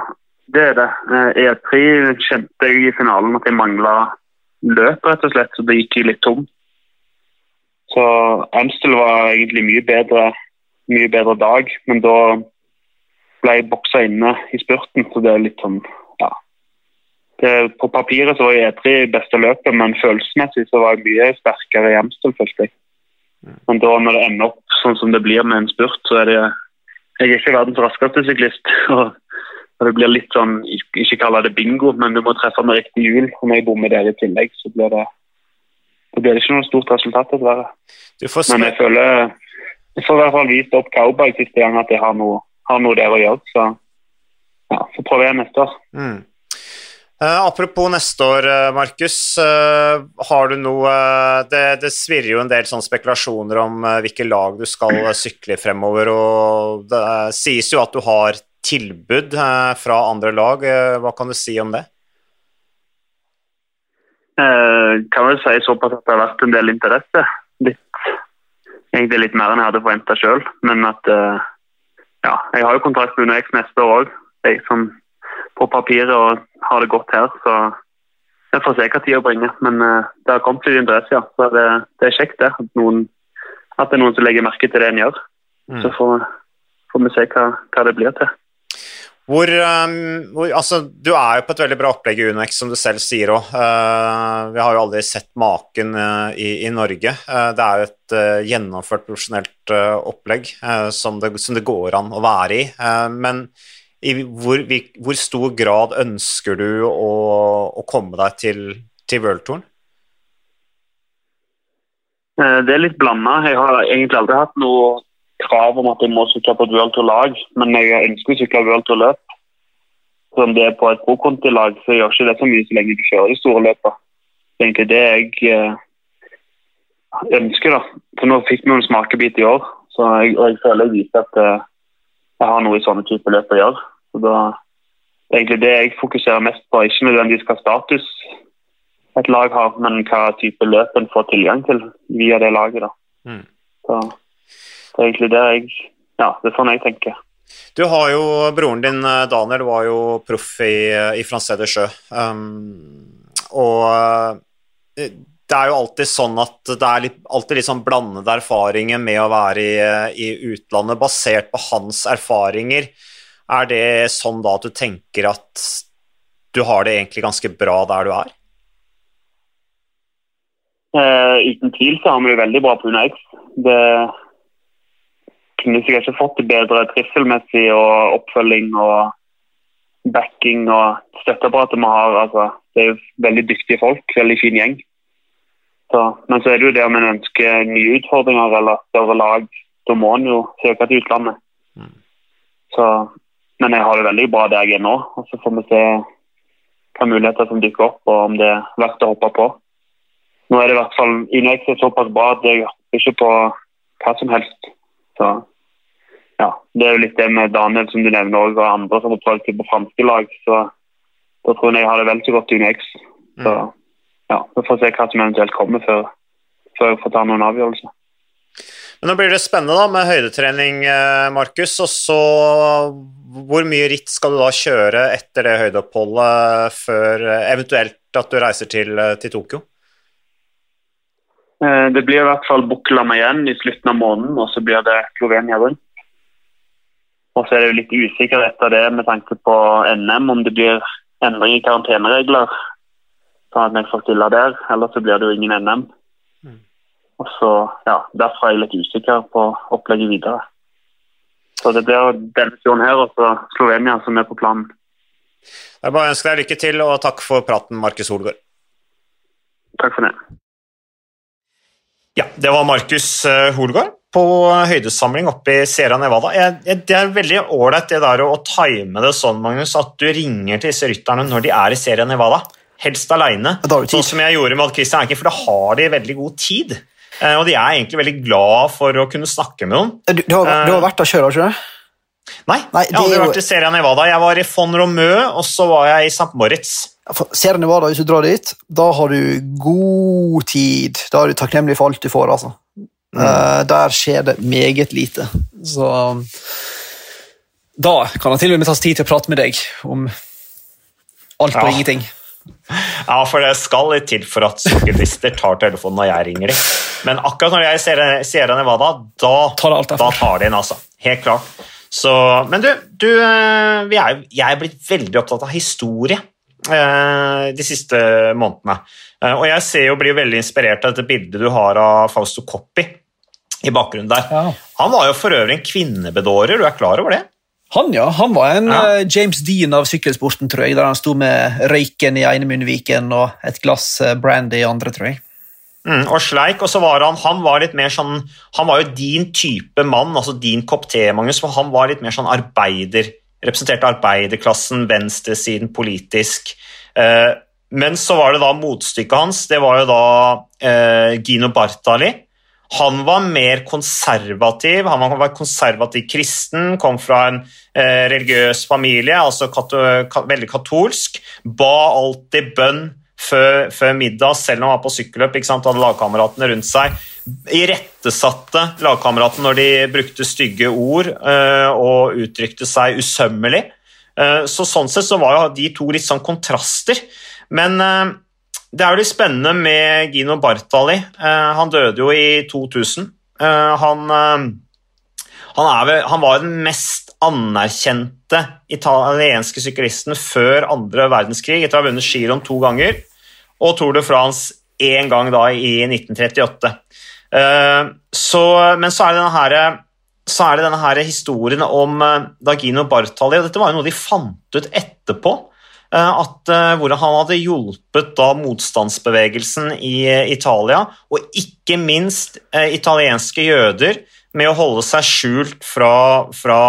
det er det. Eh, E3 kjente jeg i finalen at jeg mangla løp, rett og slett, så det gikk litt tom. Så Amstel var egentlig mye bedre, mye bedre dag, men da ble jeg boksa inne i spurten, så det er litt sånn ja. Det, på papiret så var jeg edru i beste løpet, men følelsesmessig så var jeg mye sterkere i Amstel, følte jeg. Men da når det ender opp sånn som det blir med en spurt, så er det Jeg er ikke verdens raskeste syklist. og det blir litt sånn, Ikke kalle det bingo, men du må treffe med riktig hjul. Når jeg bommer der i tillegg, så blir det det blir ikke noe stort resultat, dessverre. Men jeg føler jeg får i hvert fall vist opp cowboy siste gang at jeg har noe, har noe der å gjøre. Så ja, så prøver jeg neste år. Mm. Uh, apropos neste år, uh, Markus. Uh, har du noe det, det, svirrer jo en del sånne spekulasjoner om hvilke lag du skal sykle fremover, og det sies jo at du har tilbud fra andre lag. hva kan du si om det? kan vel si såpass at det har vært en del interesse. Litt, egentlig litt mer enn jeg hadde forventa sjøl. Men at ja, jeg har jo kontrakt med UnoX neste år òg. Jeg som på papiret og har det godt her. Så jeg får se hva tida bringer. Men eh, det har kommet litt interesse, ja. Så det, det er kjekt det. At, noen, at, det er noen som legger merke til det en gjør. Mm. Så får, får, vi se hva, hva, det blir til. Hvor, um, hvor, altså, du er jo på et veldig bra opplegg i UnoX, som du selv sier òg. Uh, eh, vi har jo aldri sett maken uh, i, i, Norge. Uh, det er jo et gjennomført profesjonelt opplegg som det, som, det, går an å være i. men i hvor, hvor, stor grad ønsker du å, å komme deg til, til Worldtouren? Det er litt blanda. Jeg har egentlig aldri hatt noe krav om at jeg må sykle på et World Tour-lag, men jeg ønsker å sykle World Tour-løp. Så om det er på et pro-konti-lag, så gjør ikke det så mye så lenge du kjører de store løpene. Det er egentlig det jeg eh, ønsker. da. Så Nå fikk vi en smakebit i år, så jeg, og jeg føler jeg viser at eh, jeg har noe i sånne typer løp å gjøre. Så da, det er egentlig det jeg fokuserer mest på. Ikke nødvendigvis hva status et lag har, men hva type løp en får tilgang til via det laget. da. Mm. Så det er egentlig det jeg Ja, det er sånn jeg tenker. Du har jo Broren din eh, Daniel var jo proff i, i Francé de Sjø. Um, og eh, det er jo alltid sånn at det er litt, alltid litt sånn blandede erfaringer med å være i, i, utlandet. Basert på hans erfaringer, er det sånn da at du tenker at du har det egentlig ganske bra der du er? Uh, uten tvil så har vi det veldig bra på UNAX. Det kunne sikkert ikke fått det bedre trivselmessig og oppfølging og backing og støtteapparatet vi har. Altså, det er jo veldig dyktige folk, veldig fin gjeng. Så, men så er det jo det om en ønsker nye utfordringer eller større lag, da må en jo søke til utlandet. Mm. Så, men jeg har det veldig bra der jeg er nå. og Så får vi se hva muligheter som dukker opp, og om det er verdt å hoppe på. Nå er det i hvert fall er såpass bra at jeg hopper ikke på hva som helst. Så ja, Det er jo litt det med Daniel som du nevner og andre som har prøvd på franske lag. Så da tror jeg jeg har det vel så godt i. Så mm ja, vi får se hva som eventuelt kommer før, før jeg får ta noen avgjørelser. Men Nå blir det spennende da med høydetrening, eh, Markus. Og så hvor mye ritt skal du da kjøre etter det høydeoppholdet før eventuelt at du reiser til, eh, til Tokyo? Eh, Det blir i hvert fall Bukklam igjen i slutten av måneden, og så blir det Slovenia rundt. Og så er det jo litt usikkerhet av det med tanke på NM, om det blir endring i karanteneregler, sånn at vi får stille der. Ellers så blir det jo ingen NM. Og så, ja, Derfor er jeg litt usikker på opplegget videre. Så det blir denne turen her og så Slovenia som er på planen. Jeg bare ønsker deg lykke til, og takk for praten, Markus Holgaard. Takk for det. Ja, det var Markus eh, Holgaard på høydesamling oppe i Sierra Nevada. Jeg, det er veldig ålreit det der å, å time det sånn, Magnus, at du ringer til disse rytterne når de er i Sierra Nevada. Helst aleine, sånn som jeg gjorde med Christian Erken, for da har de veldig god tid. Eh, Og de er egentlig veldig glad for å kunne snakke med noen. Du, du, har, du har vært der sjøl, har du ikke det? Nei, Nei, jeg har aldri vært i Sierra Nevada. Jeg var i Fon Romeu, og så var jeg i St. Moritz. Sierra Nevada, hvis du drar dit, da har du god tid. Da er du takknemlig for alt du får, altså. Eh, der skjer det meget lite. Så um, da kan det til og med tas tid til å prate med deg om alt og Ja. ingenting. Ja, for det skal litt til for at syklister tar telefonen når jeg ringer dem. Men akkurat når jeg er i Sierra- Nevada, da Tar da tar de inn, altså. Helt klart. Så, men du, du eh, vi er, jeg er blitt veldig opptatt av historie eh, de siste månedene. Eh, Og jeg ser jo, blir jo veldig inspirert av dette bildet du har av Fausto Coppi i bakgrunnen der. Ja. Han var jo for øvrig en kvinnebedårer, du er klar over det? Han, ja. Han var en Ja. James Dean av sykkelsporten, tror jeg, der han sto med røyken i ene munnviken og et glass brandy i andre, tror jeg. Mm, og sleik, og så var han han var litt mer sånn Han var jo din type mann, altså din kopp te, Magnus, for han var litt mer sånn arbeider Representerte arbeiderklassen, venstresiden politisk. Eh, men så var det da motstykket hans, det var jo da eh, Gino Bartali. Han var mer konservativ, han var konservativ kristen, kom fra en eh, religiøs familie, altså kato ka veldig katolsk. Ba alltid bønn før, før middag, selv om han var på sykkelløp. Hadde lagkameratene rundt seg. Irettesatte lagkameratene når de brukte stygge ord eh, og uttrykte seg usømmelig. Eh, så sånn sett så var jo de to litt sånn kontraster. Men eh, det er jo litt spennende med Gino Bartali. Han døde jo i 2000. Eh, han, han, vel, han var den mest anerkjente italienske syklisten før andre verdenskrig, etter å ha vunnet giroen to ganger, og Tour de France én gang da i 1938. Eh, så, men så er det denne her, så er det denne her historien om eh, Dagino Bartali, og dette var jo noe de fant ut etterpå. eh, At, hvordan han hadde hjulpet da motstandsbevegelsen i Italia, og ikke minst italienske jøder, med å holde seg skjult fra, fra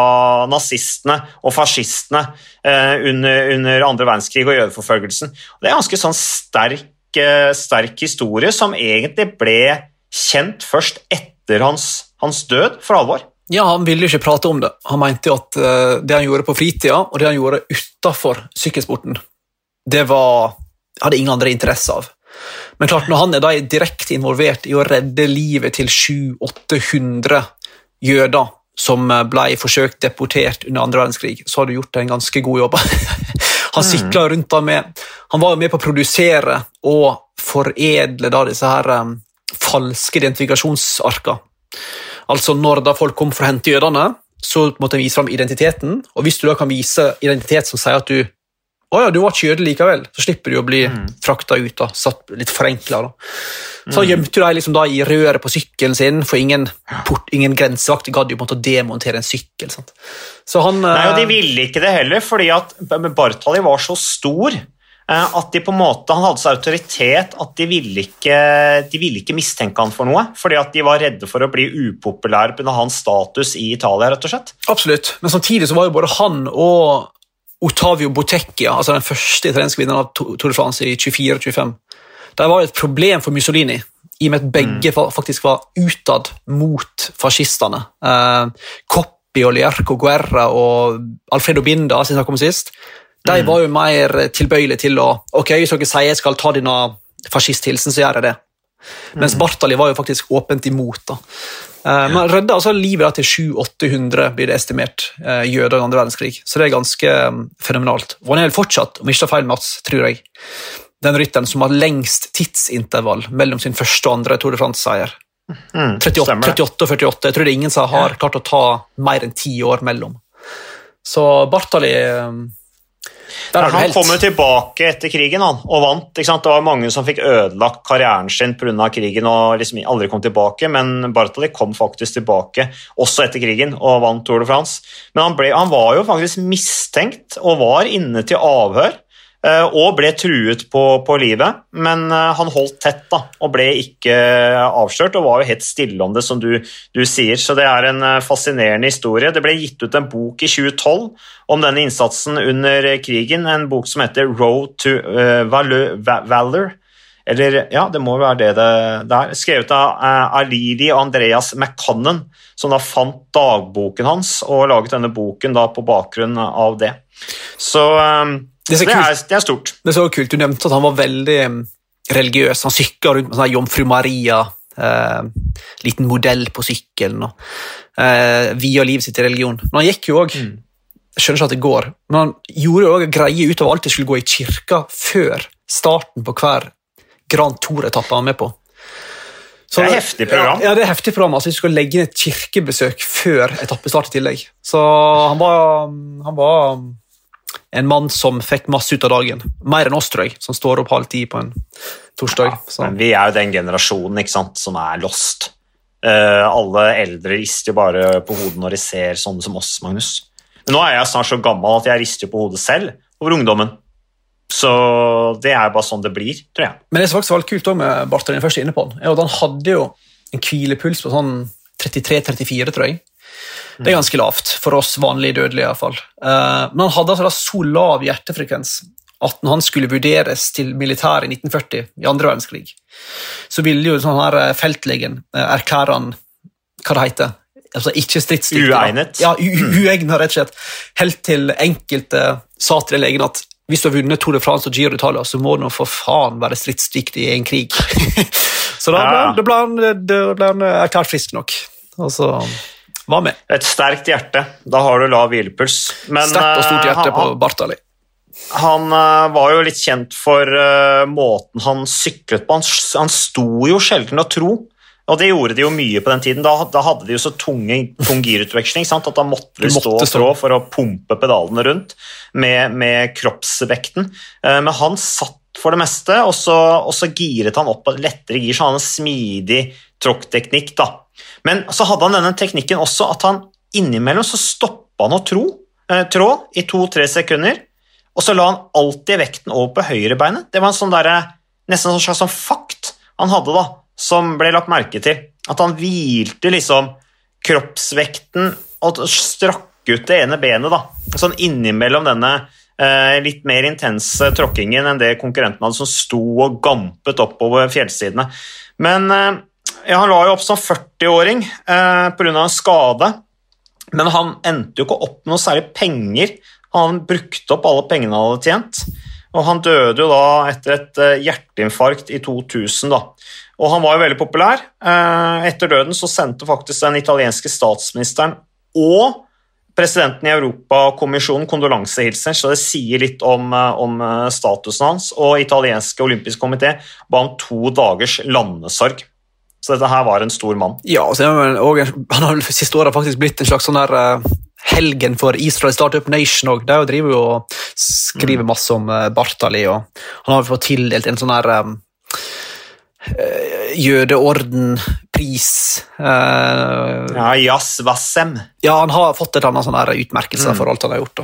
nazistene og fascistene eh, under, under andre verdenskrig og jødeforfølgelsen. Og det er en ganske sånn sterk, eh, sterk historie som egentlig ble kjent først etter hans, hans død, for alvor. Ja, Han ville ikke prate om det. Han mente at eh, det han gjorde på fritida, og det han gjorde utafor sykkelsporten, det var, hadde ingen andre interesse av. Men klart, når han er da direkte involvert i å redde livet til 700-800 jøder som ble forsøkt deportert under andre verdenskrig, så har du gjort en ganske god jobb. han sikla rundt da med Han var med på å produsere og foredle da disse her um, falske identifikasjonsarka. Altså Når da folk kom for å hente jødene, så måtte de vise fram identiteten. Og hvis du da kan vise identitet som sier at du å ja, du var ikke jøde likevel, så slipper du å bli mm. frakta ut. da, satt litt forenkla. Så gjemte de liksom da i røret på sykkelen sin, for ingen, port, ingen grensevakt gadd jo på en måte å demontere en sykkel. Sant? Så han, Nei, og De eh, ville ikke det heller, fordi at Bartali var så stor eh, at de på en måte, han hadde så autoritet at de ville, ikke, de ville ikke mistenke han for noe. Fordi at de var redde for å bli upopulære pga. hans status i Italia. rett og slett. Absolutt, men samtidig så var jo både han og Ottavio Botecchia, altså den første italienske vinneren av Tour de France i 24-25, det var et problem for Mussolini, i og med at begge mm. faktisk var utad mot fascistene. Eh, Coppi og Lierco Guerra og Alfredo Binda, som jeg snakket om sist, de var jo mer tilbøyelige til å Ok, hvis dere sier jeg skal ta denne fascisthilsen, så gjør jeg det. Mens Bartali var jo faktisk åpent imot. da. Eh, Men redda altså livet til 700-800 blir det estimert eh, jøder i andre verdenskrig. Så det er ganske eh, fenomenalt. Og han er fortsatt, om ikke tar feil, Mats, tror jeg, den rytteren som har lengst tidsintervall mellom sin første og andre Tour de France-seier. Mm, 38, 38, og 48. Jeg tror det er ingen som har klart å ta mer enn ti år mellom. Så Bartali eh, Der har du Han kom jo tilbake etter krigen han, og vant. Det var mange som fikk ødelagt karrieren sin pga. krigen og liksom aldri kom tilbake, men Bartali kom faktisk tilbake også etter krigen og vant Tour de France. Men han, ble, han var jo faktisk mistenkt og var inne til avhør og ble truet på, på livet, men eh, han holdt tett da, og ble ikke avslørt og var jo helt stille om det, som du, du sier. Så det er en eh, fascinerende historie. Det ble gitt ut en bok i 2012 om denne innsatsen under krigen, en bok som heter Road to eh, Valor. Eller, ja, det må være det det er. Skrevet av Alili og Andreas McCannon, som da fant dagboken hans og laget denne boken da på bakgrunn av det. Så eh, Det det, er, det er stort. Det er så kult. Du nevnte at han var veldig mm, religiøs. Han sykla rundt med sånn Jomfru Maria, eh, liten modell på sykkelen, og eh, via livet sitt til religion. Men han gikk jo òg Jeg skjønner ikke at det går, men han gjorde jo en greie ut av alt det skulle gå i kirka før starten på hver Grand Tour-etappe han var med på. Så- Det er heftig program. Ja, ja, det er heftig program. Altså, vi skal legge inn et kirkebesøk før etappestart i tillegg. Så han var, han var en mann som fikk masse ut av dagen. Mer enn oss, tror jeg, som står opp halv ti på en torsdag. Ja, Men vi er jo den generasjonen ikke sant, som er lost. Uh, alle eldre rister jo bare på hodet når de ser sånne som oss, Magnus. Men nå er jeg snart så gammel at jeg rister på hodet selv over ungdommen. Så det er bare sånn det blir, tror jeg. Men det som faktisk var kult også med Bartholin, jeg først inne på han, er at han hadde jo en hvilepuls på sånn 33-34, tror jeg. Det er ganske lavt for oss vanlige dødelige. i hvert fall. Eh, men han hadde altså så lav hjertefrekvens at når han skulle vurderes til militæret i 1940, i andre verdenskrig, så ville jo sånn her eh, feltlegen eh, erklære han hva det heter, altså ikke stridsdyktig. Uegnet. Ja, uegnet, rett og slett. Helt til enkelte sa til legen at hvis du har vunnet Tour de France og Giro d'Italia, så må du for faen være stridsdyktig i en krig. så da ble, Ja. da ble, han, da ble han erklært frisk nok. Og var med. Et sterkt hjerte. Da har du lav hvilepuls. Men, Sterkt og stort eh, hjerte han- på Bartali. Han eh, var jo litt kjent for eh, måten han syklet på. Han, han sto jo sjelden å tro, og det gjorde de jo mye på den tiden. Da, da hadde de jo så tunge, tung girutveksling sant? at da måtte de stå og trå for å pumpe pedalene rundt med, med kroppsvekten. Men han satt for det meste, og så, og så giret han opp på lettere gir, så han hadde en smidig tråkkteknikk. da. Men så hadde han denne teknikken også at han innimellom så stoppa han å tro, eh, trå i to-tre sekunder, og så la han alltid vekten over på høyrebeinet. Det var en sånn der, nesten en slags sånn fakt han hadde, da, som ble lagt merke til. At han hvilte liksom kroppsvekten og strakk ut det ene benet, da. Sånn innimellom denne litt mer intense tråkkingen enn det konkurrenten hadde, som sto og gampet oppover fjellsidene. Men eh, ja, han la jo opp som 40-åring eh, pga. skade. Men han endte jo ikke opp med noe særlig penger. Han brukte opp alle pengene han hadde tjent. Og han døde jo da etter et eh, hjerteinfarkt i 2000. da. Og han var jo veldig populær. Eh, Etter døden så sendte faktisk den italienske statsministeren og presidenten i Europakommisjonen kondolansehilsener, så det sier litt om, eh, om eh, statusen hans. Og italienske olympiske komité ba om to dagers landesorg. Så dette her var en stor mann. Ja, og så er han, har siste året faktisk blitt en slags sånn der uh, helgen for Israel Startup Nation òg. De driver jo og skriver masse om eh, Bartali, og han har fått tildelt en sånn her um, jødeordenpris. Uh, ja. Ja, Wassem. Ja, han har fått et annet sånn utmerkelse for alt han har gjort.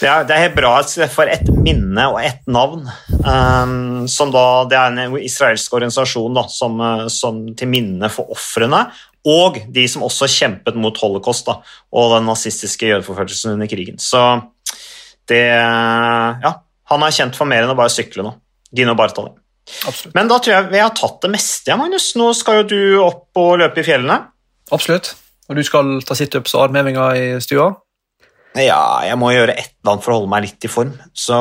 Det er, det er hebraisk for ett minne og ett navn. Um, som da, det er en israelsk organisasjon da, som, eh, som til minne for ofrene, og de som også kjempet mot holocaust da, og den nazistiske jødeforfølgelsen under krigen. Så det Ja, han er kjent for mer enn å bare sykle nå. Dino Bartali. Absolutt. Men da tror jeg vi har tatt det meste, Magnus. Nå skal jo du opp og løpe i fjellene. absolutt. Og du skal ta situps og armhevinger i stua? Ja, jeg må gjøre et eller annet for å holde meg litt i form, så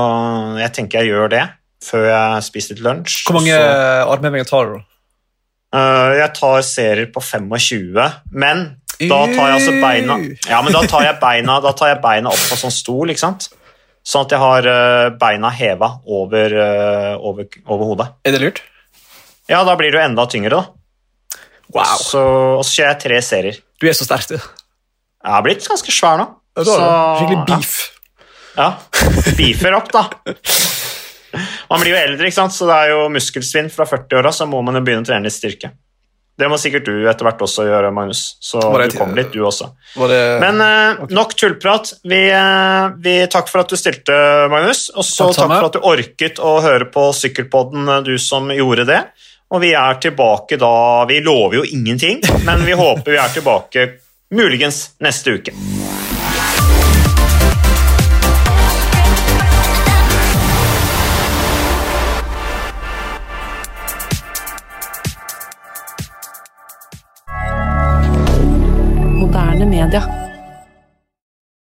jeg tenker jeg gjør det før jeg spiser litt lunsj. Hvor mange Så, armhevinger tar du? øh, jeg tar serier på 25, men da tar jeg altså beina Ja, men da tar jeg beina, da tar jeg beina opp på sånn stol, ikke sant? Sånn at jeg har eh, beina heva over, eh, over, over hodet. Er det lurt? Ja, da blir du enda tyngre, da. Wow. Så, og så kjører jeg tre serier. Du er så sterk, du. Jeg har blitt ganske svær nå. Ja, Så- Skikkelig beef. Ja. Beefer opp, da. Man blir jo eldre, ikke sant? så det er jo muskelsvinn fra 40-åra, så må man jo begynne å trene litt styrke. Det må sikkert du etter hvert også gjøre, Magnus. Så det du kom litt, du også. Det... Men eh, nok tullprat. Vi, uh, vi Takk for at du stilte, Magnus. Og så Takk takk for at du orket å høre på Sykkelpodden, eh, du som gjorde det. Og vi er tilbake da Vi lover jo ingenting, men vi håper vi er tilbake muligens neste uke. Moderne media.